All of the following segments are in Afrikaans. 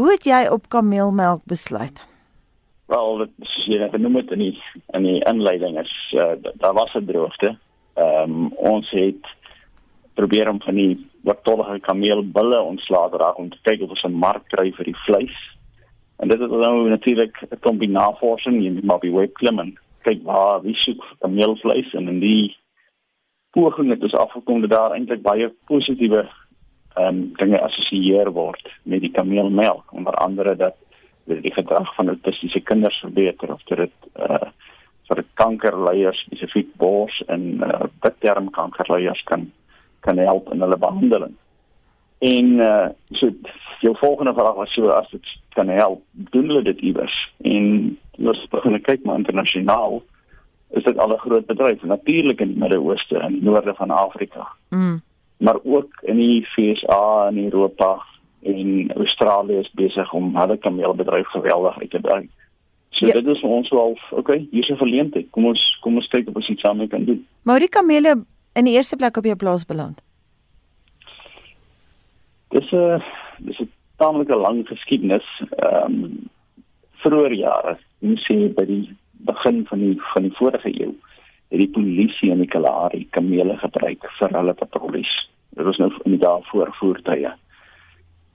Hoe het jy op kameelmelk besluit? Wel, dit jy het genoem dit in die in die inleiding is uh, daar was 'n droogte. Ehm um, ons het probeer om van die oortollige kameelbulle ontslae te raak om te kyk of ons 'n mark kry vir die vleis. En dit is nou natuurlik 'n klompie navorsing, jy moet maar by web klim en kyk waar wie soek kameelvleis en in die poging het ons afgekom dat daar eintlik baie positiewe ehm um, dinge assosieer word met die kameelmelk, onder andere dat dit die gedrag van autistiese kinders verbeter of dit uh vir kankerleiers spesifiek bors en uh, bitterm kankerleiers kan kan help in hulle behandeling. En uh so jou volgende vraag was so as dit kan help, doen hulle dit iewers? En ons begin kyk maar internasionaal is dit al 'n groot bedryf natuurlik in die Midde-Ooste en noorde van Afrika. Mm. Maar ook in die VSA en Europa en Australië is besig om hulle kameelbedryf geweldig uit te brei. So ja. dit is vir ons wel, okay, hier's 'n geleentheid. Kom ons kom ons kyk of ons iets saam kan doen. Maar die kamele in die eerste plek op jou plaas beland. Dis 'n dis 'n tamelike lang geskiedenis. Ehm um, vroeër jare, jy sien by die begin van die van die vorige eeu het die polisie in die Kalahari kamele gebruik vir hulle patrollies. Dit was nou in die dae voor voertuie.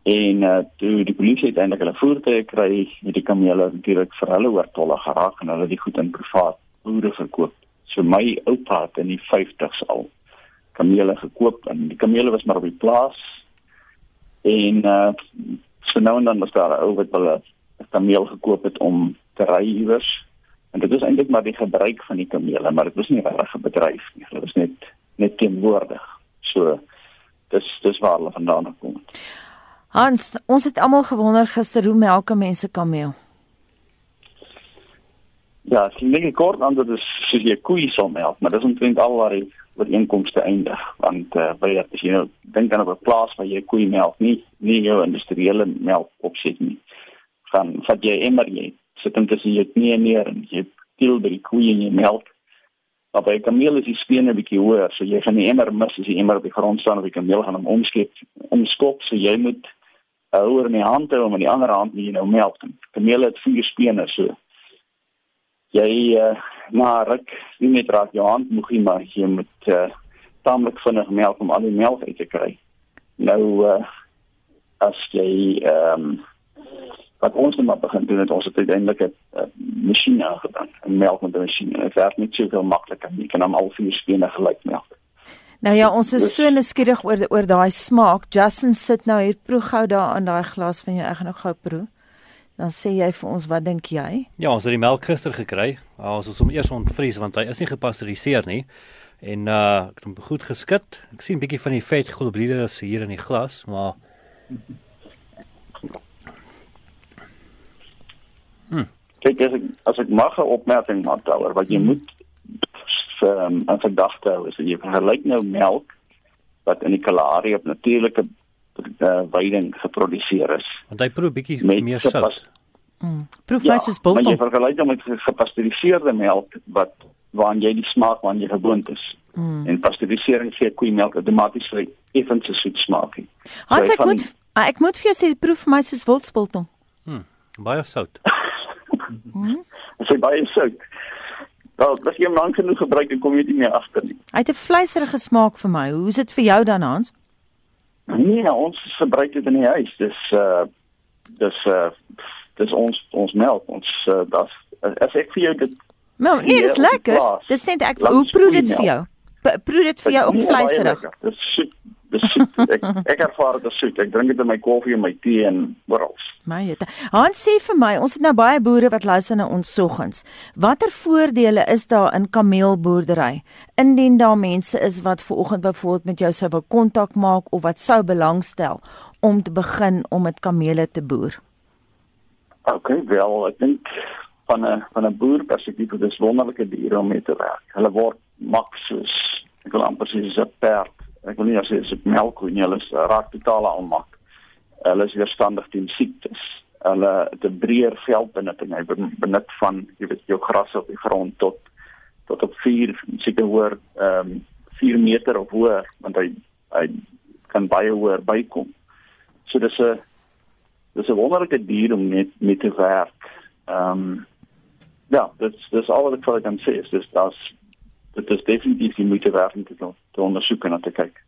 En uh, toe die polisie uiteindelik hulle voertuie kry, het die kamele natuurlik vir hulle oortolle geraak en hulle die goed in privaat boere verkoop. So my oupa het in die 50s al kamele gekoop en die kamele was maar op die plaas. En uh so nou en dan was daar 'n ou wat hulle 'n kameel gekoop het om te ry iewers. En dit is eintlik maar die gebruik van die kamele, maar dit was nie regtig 'n bedryf nie. Dit was net net teenwoordig. So dis dis waar hulle vandaan kom. Hans, ons het almal gewonder gister hoe melk mense kameel. Ja, sy net kort aan dat dit soos jy koei sal melk, maar dis omtrent al waar die wat inkomste eindig, want uh, by as jy nou dink aan 'n plaas waar jy koei melk nie, nie jou industriële melk opset nie. Van wat jy immer jy sit dan tussen jy nie meer en jy til by die koei en jy melk. Maar by kameel is die spene bietjie hoër, so jy gaan nie immer mis as jy immer op die grond staan of die kameel gaan hom omskep, omskop, so jy moet houer in die hand hou om in die ander hand nie nou melk. Kamele het vier spene so. Jy uh, na ruk nie net raak jou hand moeg nie, maar jy moet uh, taamlik vinnig melk om al die melk uit te kry. Nou uh, as jy ehm um, wat ons net nou maar begin doen het ons het uiteindelik 'n uh, masjien aangebring, 'n melk met 'n masjien. Dit werk net soveel makliker. Jy kan hom al vier spene gelyk melk. Nou ja, ons is so nuuskierig oor oor daai smaak. Justin sit nou hier proe gou daar aan daai glas van jou. Ek gaan nou gou proe. Dan sê jy vir ons wat dink jy? Ja, ons het die melk gister gekry. Ons het hom eers ontvries want hy is nie gepasteuriseer nie. En uh ek het hom goed geskit. Ek sien 'n bietjie van die vet globuliere hier in die glas, maar Hm. Kyk as ek as ek mag 'n opmerking maak daaroor wat jy hmm. moet um, in gedagte hou is dat jy vergelyk nou melk wat in die Kalahari op natuurlike uh, weiding geproduseer is. Want hy proe bietjie meer sout. Mm. Proef ja, soos biltong. Maar jy vergelyk hom met gepasteuriseerde melk wat waarin jy die smaak van jy gewoond is. Mm. En pasteurisering gee koei melk outomaties vir effens so soet smaak. Hans, so ek moet ek moet vir jou sê proef my soos wildspiltong. Mm. Baie sout. Dit is baie sout. Wel, as jy hom lank genoeg gebruik, dan kom jy nie meer agter nie. Hy het 'n vleiserige smaak vir my. Hoe is dit vir jou dan, Hans? Nee, ons gebruik dit in die huis. Dis uh dis uh dis ons ons melk. Ons uh, das as ek vir jou dit Nou, nee, dis lekker. Dis net ek hoe proe dit vir jou? Proe dit vir jou ook vleiserig. Dis dis soet. Ek ek ervaar dit as soet. Ek drink dit in my koffie en my tee en oral. My jette. Hans sê vir my, ons het nou baie boere wat luister na ons soggens. Watter voordele is daar in kameelboerdery? Indien daar mense is wat ver oggend byvoorbeeld met jou sou wil kontak maak of wat sou belangstel om te begin om met kamele te boer. OK, wel, ek dink van 'n van 'n boer perspektief dis wonderlike diere om mee te werk. Hulle word maks soos ek wil amper sê 'n perd ek wil nie as jy sê melk en hulle raak totale almak. Hulle is weerstandig teen siektes. Hulle het 'n breër veldbenutting. Hy benut van jy weet jou gras op die grond tot tot op 4 seker hoor ehm um, 4 meter of hoër want hy hy kan baie hoër bykom. So dis 'n dis 'n wonderlike dier om net met te werk. Ehm um, ja, dit's dis al wat ek vir kan sê. Dis dis dit is definitief die moeite werd om te, te ondersoek en te kyk.